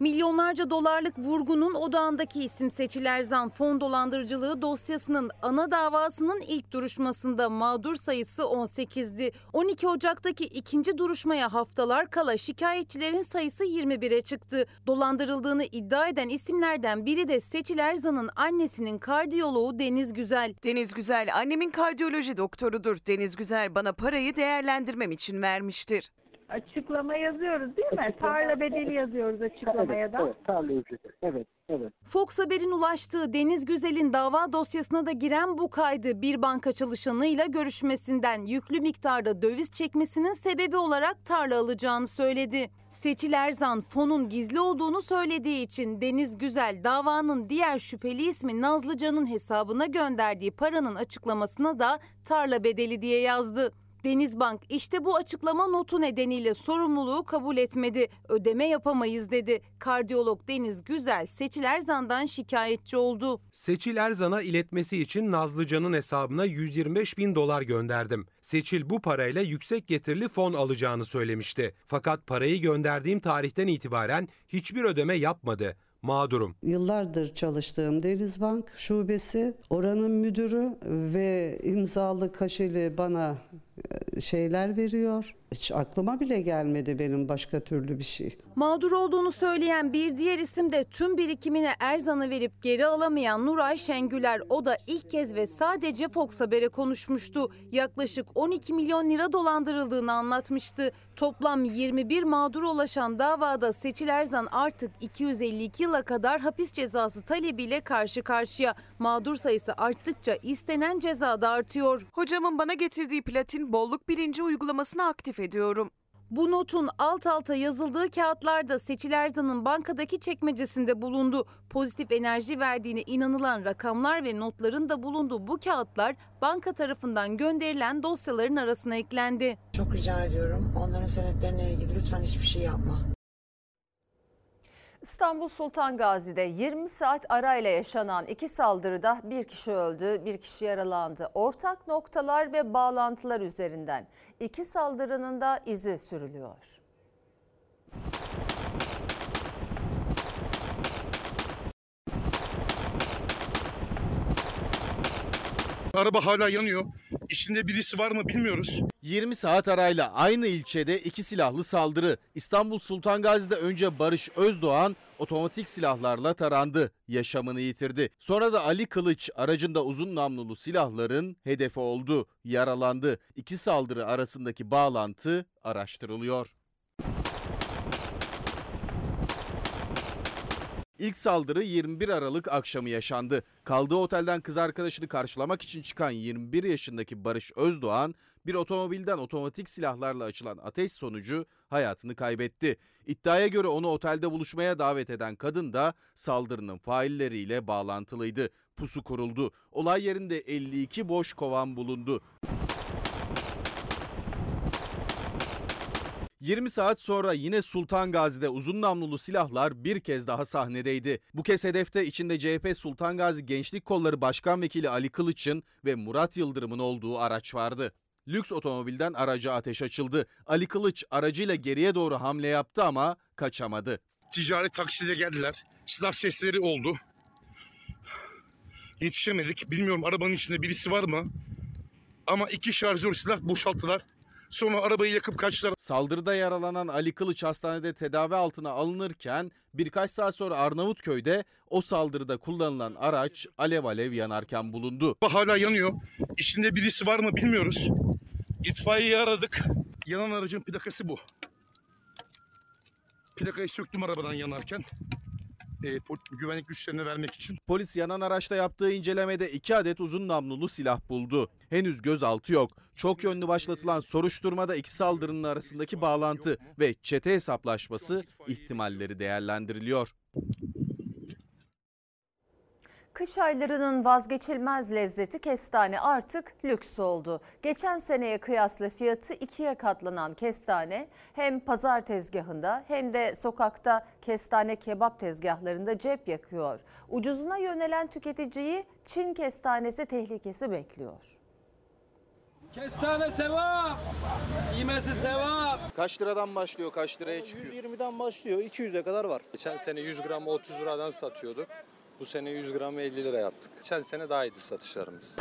Milyonlarca dolarlık vurgunun odağındaki isim Seçil Erzan fon dolandırıcılığı dosyasının ana davasının ilk duruşmasında mağdur sayısı 18'di. 12 Ocak'taki ikinci duruşmaya haftalar kala şikayetçilerin sayısı 21'e çıktı. Dolandırıldığını iddia eden isimlerden biri de Seçil Erzan'ın annesinin kardiyoloğu Deniz Güzel. Deniz Güzel annemin kardiyoloji doktorudur. Deniz Güzel bana parayı değerlendirmem için vermiştir. Açıklama yazıyoruz değil mi? Tarla bedeli yazıyoruz açıklamaya da. Evet, tarla ücreti. Evet, evet. Fox Haber'in ulaştığı Deniz Güzel'in dava dosyasına da giren bu kaydı bir banka çalışanıyla görüşmesinden yüklü miktarda döviz çekmesinin sebebi olarak tarla alacağını söyledi. Seçil Erzan fonun gizli olduğunu söylediği için Deniz Güzel davanın diğer şüpheli ismi Nazlıcan'ın hesabına gönderdiği paranın açıklamasına da tarla bedeli diye yazdı. Denizbank işte bu açıklama notu nedeniyle sorumluluğu kabul etmedi. Ödeme yapamayız dedi. Kardiyolog Deniz Güzel Seçil Erzan'dan şikayetçi oldu. Seçil Erzan'a iletmesi için Nazlıcan'ın hesabına 125 bin dolar gönderdim. Seçil bu parayla yüksek getirili fon alacağını söylemişti. Fakat parayı gönderdiğim tarihten itibaren hiçbir ödeme yapmadı. Mağdurum. Yıllardır çalıştığım Denizbank şubesi, oranın müdürü ve imzalı kaşeli bana şeyler veriyor. Hiç aklıma bile gelmedi benim başka türlü bir şey. Mağdur olduğunu söyleyen bir diğer isim de tüm birikimini Erzan'a verip geri alamayan Nuray Şengüler. O da ilk kez ve sadece Fox Haber'e konuşmuştu. Yaklaşık 12 milyon lira dolandırıldığını anlatmıştı. Toplam 21 mağdur ulaşan davada Seçil Erzan artık 252 yıla kadar hapis cezası talebiyle karşı karşıya. Mağdur sayısı arttıkça istenen ceza da artıyor. Hocamın bana getirdiği platin bolluk bilinci uygulamasını aktif ediyorum. Bu notun alt alta yazıldığı kağıtlarda Seçil Erzan'ın bankadaki çekmecesinde bulundu. Pozitif enerji verdiğine inanılan rakamlar ve notların da bulunduğu bu kağıtlar banka tarafından gönderilen dosyaların arasına eklendi. Çok rica ediyorum onların senetlerine ilgili lütfen hiçbir şey yapma. İstanbul Sultan Gazi'de 20 saat arayla yaşanan iki saldırıda bir kişi öldü, bir kişi yaralandı. Ortak noktalar ve bağlantılar üzerinden iki saldırının da izi sürülüyor. Araba hala yanıyor. İçinde birisi var mı bilmiyoruz. 20 saat arayla aynı ilçede iki silahlı saldırı. İstanbul Sultan Gazi'de önce Barış Özdoğan otomatik silahlarla tarandı. Yaşamını yitirdi. Sonra da Ali Kılıç aracında uzun namlulu silahların hedefi oldu. Yaralandı. İki saldırı arasındaki bağlantı araştırılıyor. İlk saldırı 21 Aralık akşamı yaşandı. Kaldığı otelden kız arkadaşını karşılamak için çıkan 21 yaşındaki Barış Özdoğan bir otomobilden otomatik silahlarla açılan ateş sonucu hayatını kaybetti. İddiaya göre onu otelde buluşmaya davet eden kadın da saldırının failleriyle bağlantılıydı. Pusu kuruldu. Olay yerinde 52 boş kovan bulundu. 20 saat sonra yine Sultan Gazi'de uzun namlulu silahlar bir kez daha sahnedeydi. Bu kez hedefte içinde CHP Sultan Gazi Gençlik Kolları Başkan Vekili Ali Kılıç'ın ve Murat Yıldırım'ın olduğu araç vardı. Lüks otomobilden araca ateş açıldı. Ali Kılıç aracıyla geriye doğru hamle yaptı ama kaçamadı. Ticari taksiyle geldiler. Silah sesleri oldu. Yetişemedik. Bilmiyorum arabanın içinde birisi var mı? Ama iki şarjör silah boşalttılar. Sonra arabayı yakıp kaçtılar. Saldırıda yaralanan Ali Kılıç hastanede tedavi altına alınırken birkaç saat sonra Arnavutköy'de o saldırıda kullanılan araç alev alev yanarken bulundu. Hala yanıyor. İçinde birisi var mı bilmiyoruz. İtfaiyeyi aradık. Yanan aracın plakası bu. Plakayı söktüm arabadan yanarken. E, güvenlik güçlerine vermek için. Polis yanan araçta yaptığı incelemede iki adet uzun namlulu silah buldu. Henüz gözaltı yok. Çok yönlü başlatılan soruşturmada iki saldırının arasındaki bağlantı ve çete hesaplaşması ihtimalleri değerlendiriliyor. Kış aylarının vazgeçilmez lezzeti kestane artık lüks oldu. Geçen seneye kıyasla fiyatı ikiye katlanan kestane hem pazar tezgahında hem de sokakta kestane kebap tezgahlarında cep yakıyor. Ucuzuna yönelen tüketiciyi Çin kestanesi tehlikesi bekliyor. Kestane sevap, yemesi sevap. Kaç liradan başlıyor, kaç liraya çıkıyor? 120'den başlıyor, 200'e kadar var. Geçen sene 100 gram 30 liradan satıyorduk. Bu sene 100 gramı 50 lira yaptık. Geçen sene daha iyiydi satışlarımız.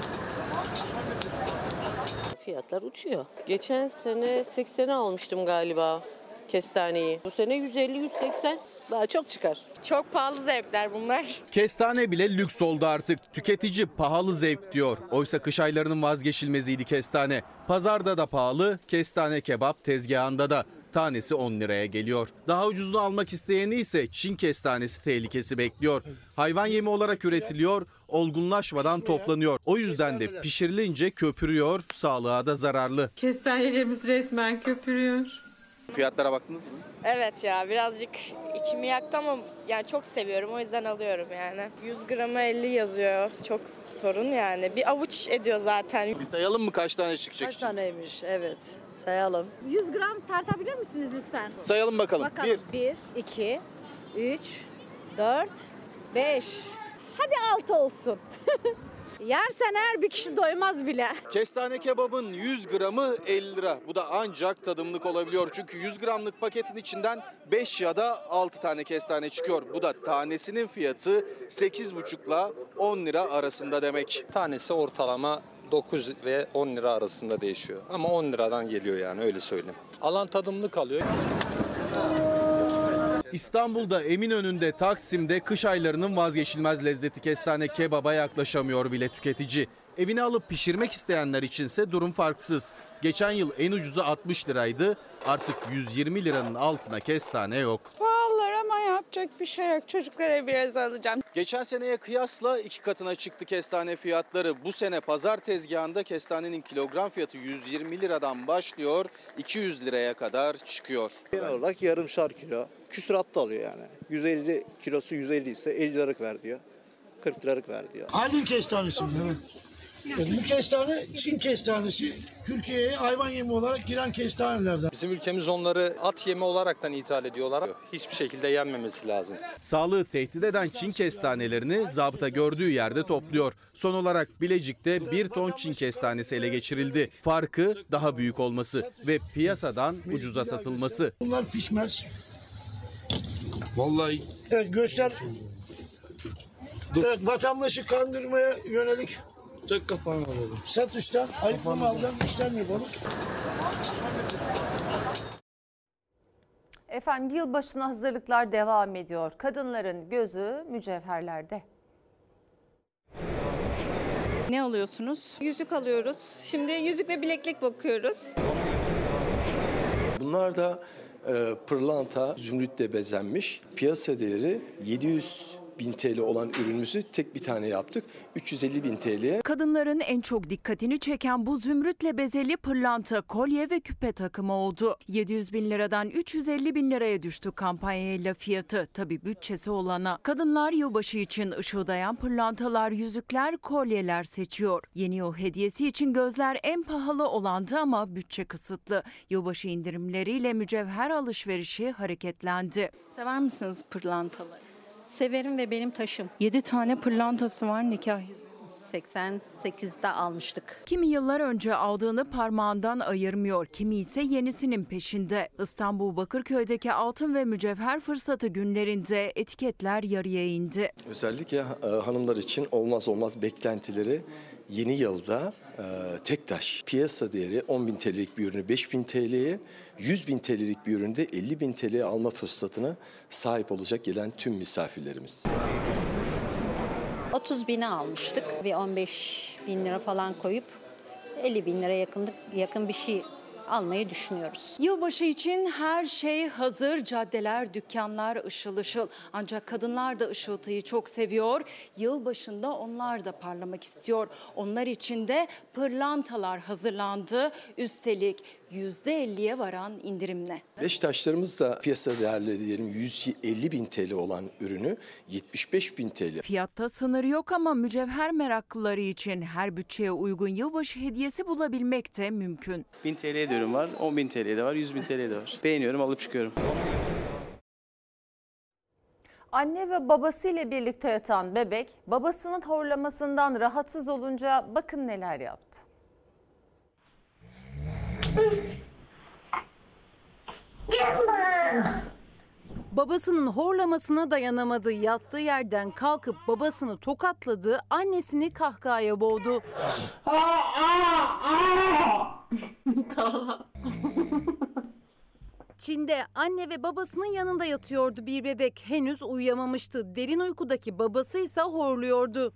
Fiyatlar uçuyor. Geçen sene 80'e almıştım galiba kestaneyi. Bu sene 150-180 daha çok çıkar. Çok pahalı zevkler bunlar. Kestane bile lüks oldu artık. Tüketici pahalı zevk diyor. Oysa kış aylarının vazgeçilmeziydi kestane. Pazarda da pahalı, kestane kebap tezgahında da. Tanesi 10 liraya geliyor. Daha ucuzunu almak isteyeni ise Çin kestanesi tehlikesi bekliyor. Hayvan yemi olarak üretiliyor, olgunlaşmadan toplanıyor. O yüzden de pişirilince köpürüyor, sağlığa da zararlı. Kestanelerimiz resmen köpürüyor. Fiyatlara baktınız mı? Evet ya birazcık içimi yaktı ama yani çok seviyorum o yüzden alıyorum yani. 100 grama 50 yazıyor. Çok sorun yani. Bir avuç ediyor zaten. Bir sayalım mı kaç tane çıkacak? Kaç taneymiş evet sayalım. 100 gram tartabilir misiniz lütfen? Sayalım bakalım. Bakalım. 1, 2, 3, 4, 5. Hadi 6 olsun. Yersen eğer bir kişi doymaz bile. Kestane kebabın 100 gramı 50 lira. Bu da ancak tadımlık olabiliyor. Çünkü 100 gramlık paketin içinden 5 ya da 6 tane kestane çıkıyor. Bu da tanesinin fiyatı 8,5 ile 10 lira arasında demek. Tanesi ortalama 9 ve 10 lira arasında değişiyor. Ama 10 liradan geliyor yani öyle söyleyeyim. Alan tadımlık alıyor. İstanbul'da Eminönü'nde Taksim'de kış aylarının vazgeçilmez lezzeti kestane kebaba yaklaşamıyor bile tüketici. Evine alıp pişirmek isteyenler içinse durum farksız. Geçen yıl en ucuzu 60 liraydı. Artık 120 liranın altına kestane yok. Yapacak bir şey yok. Çocuklara biraz alacağım. Geçen seneye kıyasla iki katına çıktı kestane fiyatları. Bu sene pazar tezgahında kestanenin kilogram fiyatı 120 liradan başlıyor, 200 liraya kadar çıkıyor. Genel olarak yarımşar kilo. Küsurat da alıyor yani. 150 kilosu 150 ise 50 liralık ver diyor. 40 liralık ver diyor. Aydın kestanesi mi? Evet. Bu kestane Çin kestanesi. Türkiye'ye hayvan yemi olarak giren kestanelerden. Bizim ülkemiz onları at yemi olaraktan ithal ediyorlar. Hiçbir şekilde yenmemesi lazım. Sağlığı tehdit eden Çin kestanelerini zabıta gördüğü yerde topluyor. Son olarak Bilecik'te bir ton Çin kestanesi ele geçirildi. Farkı daha büyük olması ve piyasadan ucuza satılması. Bunlar pişmez. Vallahi. Evet göster. Evet vatandaşı kandırmaya yönelik Tek kafanı alalım. Satıştan ayıkma maldan işlem yapalım. Efendim yılbaşına hazırlıklar devam ediyor. Kadınların gözü mücevherlerde. Ne alıyorsunuz? Yüzük alıyoruz. Şimdi yüzük ve bileklik bakıyoruz. Bunlar da e, pırlanta, zümrütle bezenmiş. Piyasa değeri 700 bin TL olan ürünümüzü tek bir tane yaptık. 350 bin TL'ye. Kadınların en çok dikkatini çeken bu zümrütle bezeli pırlanta, kolye ve küpe takımı oldu. 700 bin liradan 350 bin liraya düştü kampanyayla fiyatı. Tabi bütçesi olana. Kadınlar yılbaşı için ışıldayan pırlantalar, yüzükler, kolyeler seçiyor. Yeni yıl hediyesi için gözler en pahalı olandı ama bütçe kısıtlı. Yılbaşı indirimleriyle mücevher alışverişi hareketlendi. Sever misiniz pırlantaları? Severim ve benim taşım. 7 tane pırlantası var nikah yüzüğü. 88'de almıştık. Kimi yıllar önce aldığını parmağından ayırmıyor, kimi ise yenisinin peşinde. İstanbul Bakırköy'deki altın ve mücevher fırsatı günlerinde etiketler yarıya indi. Özellikle e, hanımlar için olmaz olmaz beklentileri yeni yılda e, tek taş piyasa değeri 10 bin TL'lik bir ürünü 5 bin TL'ye 100 bin TL'lik bir üründe 50 bin TL'ye alma fırsatına sahip olacak gelen tüm misafirlerimiz. 30 bine almıştık. Bir 15 bin lira falan koyup 50 bin lira yakınlık, yakın bir şey almayı düşünüyoruz. Yılbaşı için her şey hazır. Caddeler, dükkanlar ışıl ışıl. Ancak kadınlar da ışıltıyı çok seviyor. Yılbaşında onlar da parlamak istiyor. Onlar için de pırlantalar hazırlandı. Üstelik %50'ye varan indirimle. Beş taşlarımız da piyasa değerleri diyelim 150 bin TL olan ürünü 75 bin TL. Fiyatta sınır yok ama mücevher meraklıları için her bütçeye uygun yılbaşı hediyesi bulabilmek de mümkün. 1000 TL'ye de ürün var, 10 bin TL'ye de var, 100 bin TL'ye de var. Beğeniyorum, alıp çıkıyorum. Anne ve babasıyla birlikte yatan bebek babasının horlamasından rahatsız olunca bakın neler yaptı. Babasının horlamasına dayanamadı. Yattığı yerden kalkıp babasını tokatladı. Annesini kahkahaya boğdu. Çin'de anne ve babasının yanında yatıyordu bir bebek. Henüz uyuyamamıştı. Derin uykudaki babası ise horluyordu.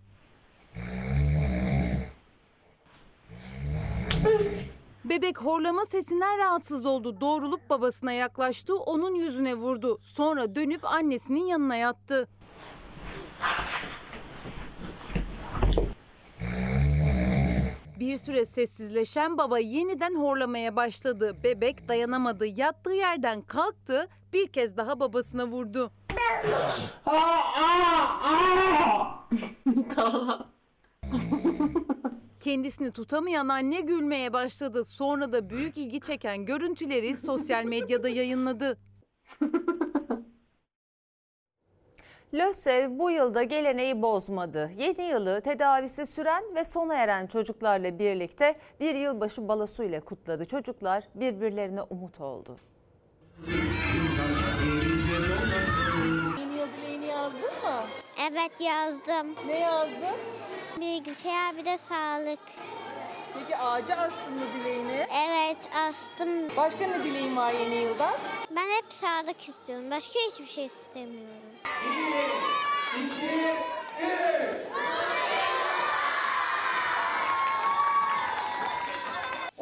Bebek horlama sesinden rahatsız oldu. Doğrulup babasına yaklaştı, onun yüzüne vurdu. Sonra dönüp annesinin yanına yattı. Bir süre sessizleşen baba yeniden horlamaya başladı. Bebek dayanamadı. Yattığı yerden kalktı, bir kez daha babasına vurdu. Kendisini tutamayan anne gülmeye başladı. Sonra da büyük ilgi çeken görüntüleri sosyal medyada yayınladı. LÖSEV bu yılda geleneği bozmadı. Yeni yılı tedavisi süren ve sona eren çocuklarla birlikte bir yılbaşı balosu ile kutladı. Çocuklar birbirlerine umut oldu. Yeni yıl dileğini yazdın mı? Evet yazdım. Ne yazdın? Bilgisayar bir de sağlık. Peki ağaca astın mı dileğini? Evet astım. Başka ne dileğin var yeni yılda? Ben hep sağlık istiyorum. Başka hiçbir şey istemiyorum.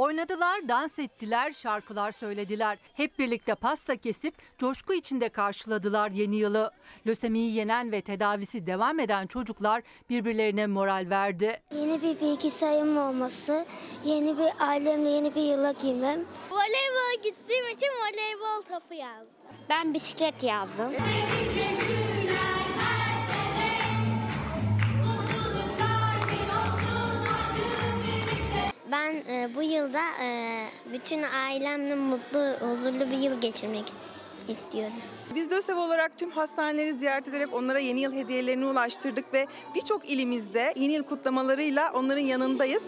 Oynadılar, dans ettiler, şarkılar söylediler. Hep birlikte pasta kesip coşku içinde karşıladılar yeni yılı. Lösemiyi yenen ve tedavisi devam eden çocuklar birbirlerine moral verdi. Yeni bir bilgisayarım olması, yeni bir ailemle yeni bir yıla girmem. Voleybola gittiğim için voleybol topu yazdım. Ben bisiklet yazdım. Ben e, bu yılda e, bütün ailemle mutlu, huzurlu bir yıl geçirmek istiyorum. Biz LÖSEV olarak tüm hastaneleri ziyaret ederek onlara yeni yıl hediyelerini ulaştırdık ve birçok ilimizde yeni yıl kutlamalarıyla onların yanındayız.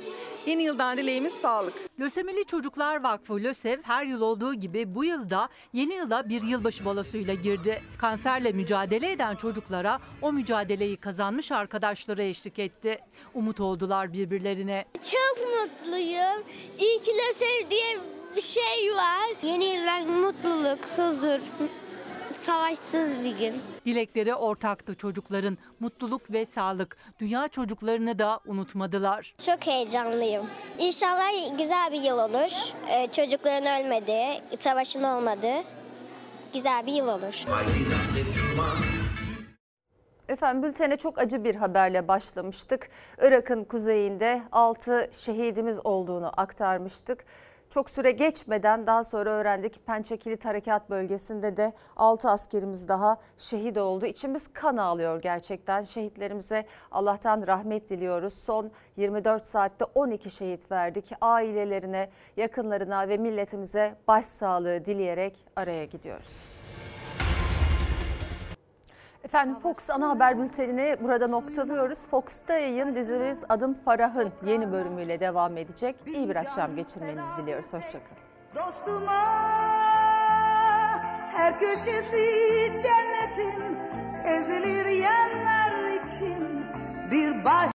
Yeni yıldan dileğimiz sağlık. Lösemili Çocuklar Vakfı LÖSEV her yıl olduğu gibi bu yılda yeni yıla bir yılbaşı balosuyla girdi. Kanserle mücadele eden çocuklara o mücadeleyi kazanmış arkadaşları eşlik etti. Umut oldular birbirlerine. Çok mutluyum. İyi ki de sevdiğim bir şey var. Yeni yıllar mutluluk, huzur, savaşsız bir gün. Dilekleri ortaktı çocukların. Mutluluk ve sağlık. Dünya çocuklarını da unutmadılar. Çok heyecanlıyım. İnşallah güzel bir yıl olur. Ee, çocukların ölmediği, savaşın olmadığı güzel bir yıl olur. Efendim bültene çok acı bir haberle başlamıştık. Irak'ın kuzeyinde 6 şehidimiz olduğunu aktarmıştık. Çok süre geçmeden daha sonra öğrendik Pençe Kilit Harekat Bölgesi'nde de 6 askerimiz daha şehit oldu. İçimiz kan ağlıyor gerçekten. Şehitlerimize Allah'tan rahmet diliyoruz. Son 24 saatte 12 şehit verdik. Ailelerine, yakınlarına ve milletimize başsağlığı dileyerek araya gidiyoruz. Efendim Fox ana haber bültenini burada noktalıyoruz. Fox'ta yayın dizimiz Adım Farah'ın yeni bölümüyle devam edecek. İyi bir akşam geçirmenizi diliyoruz. Hoşçakalın. Dostuma her köşesi cennetin ezilir yerler için bir baş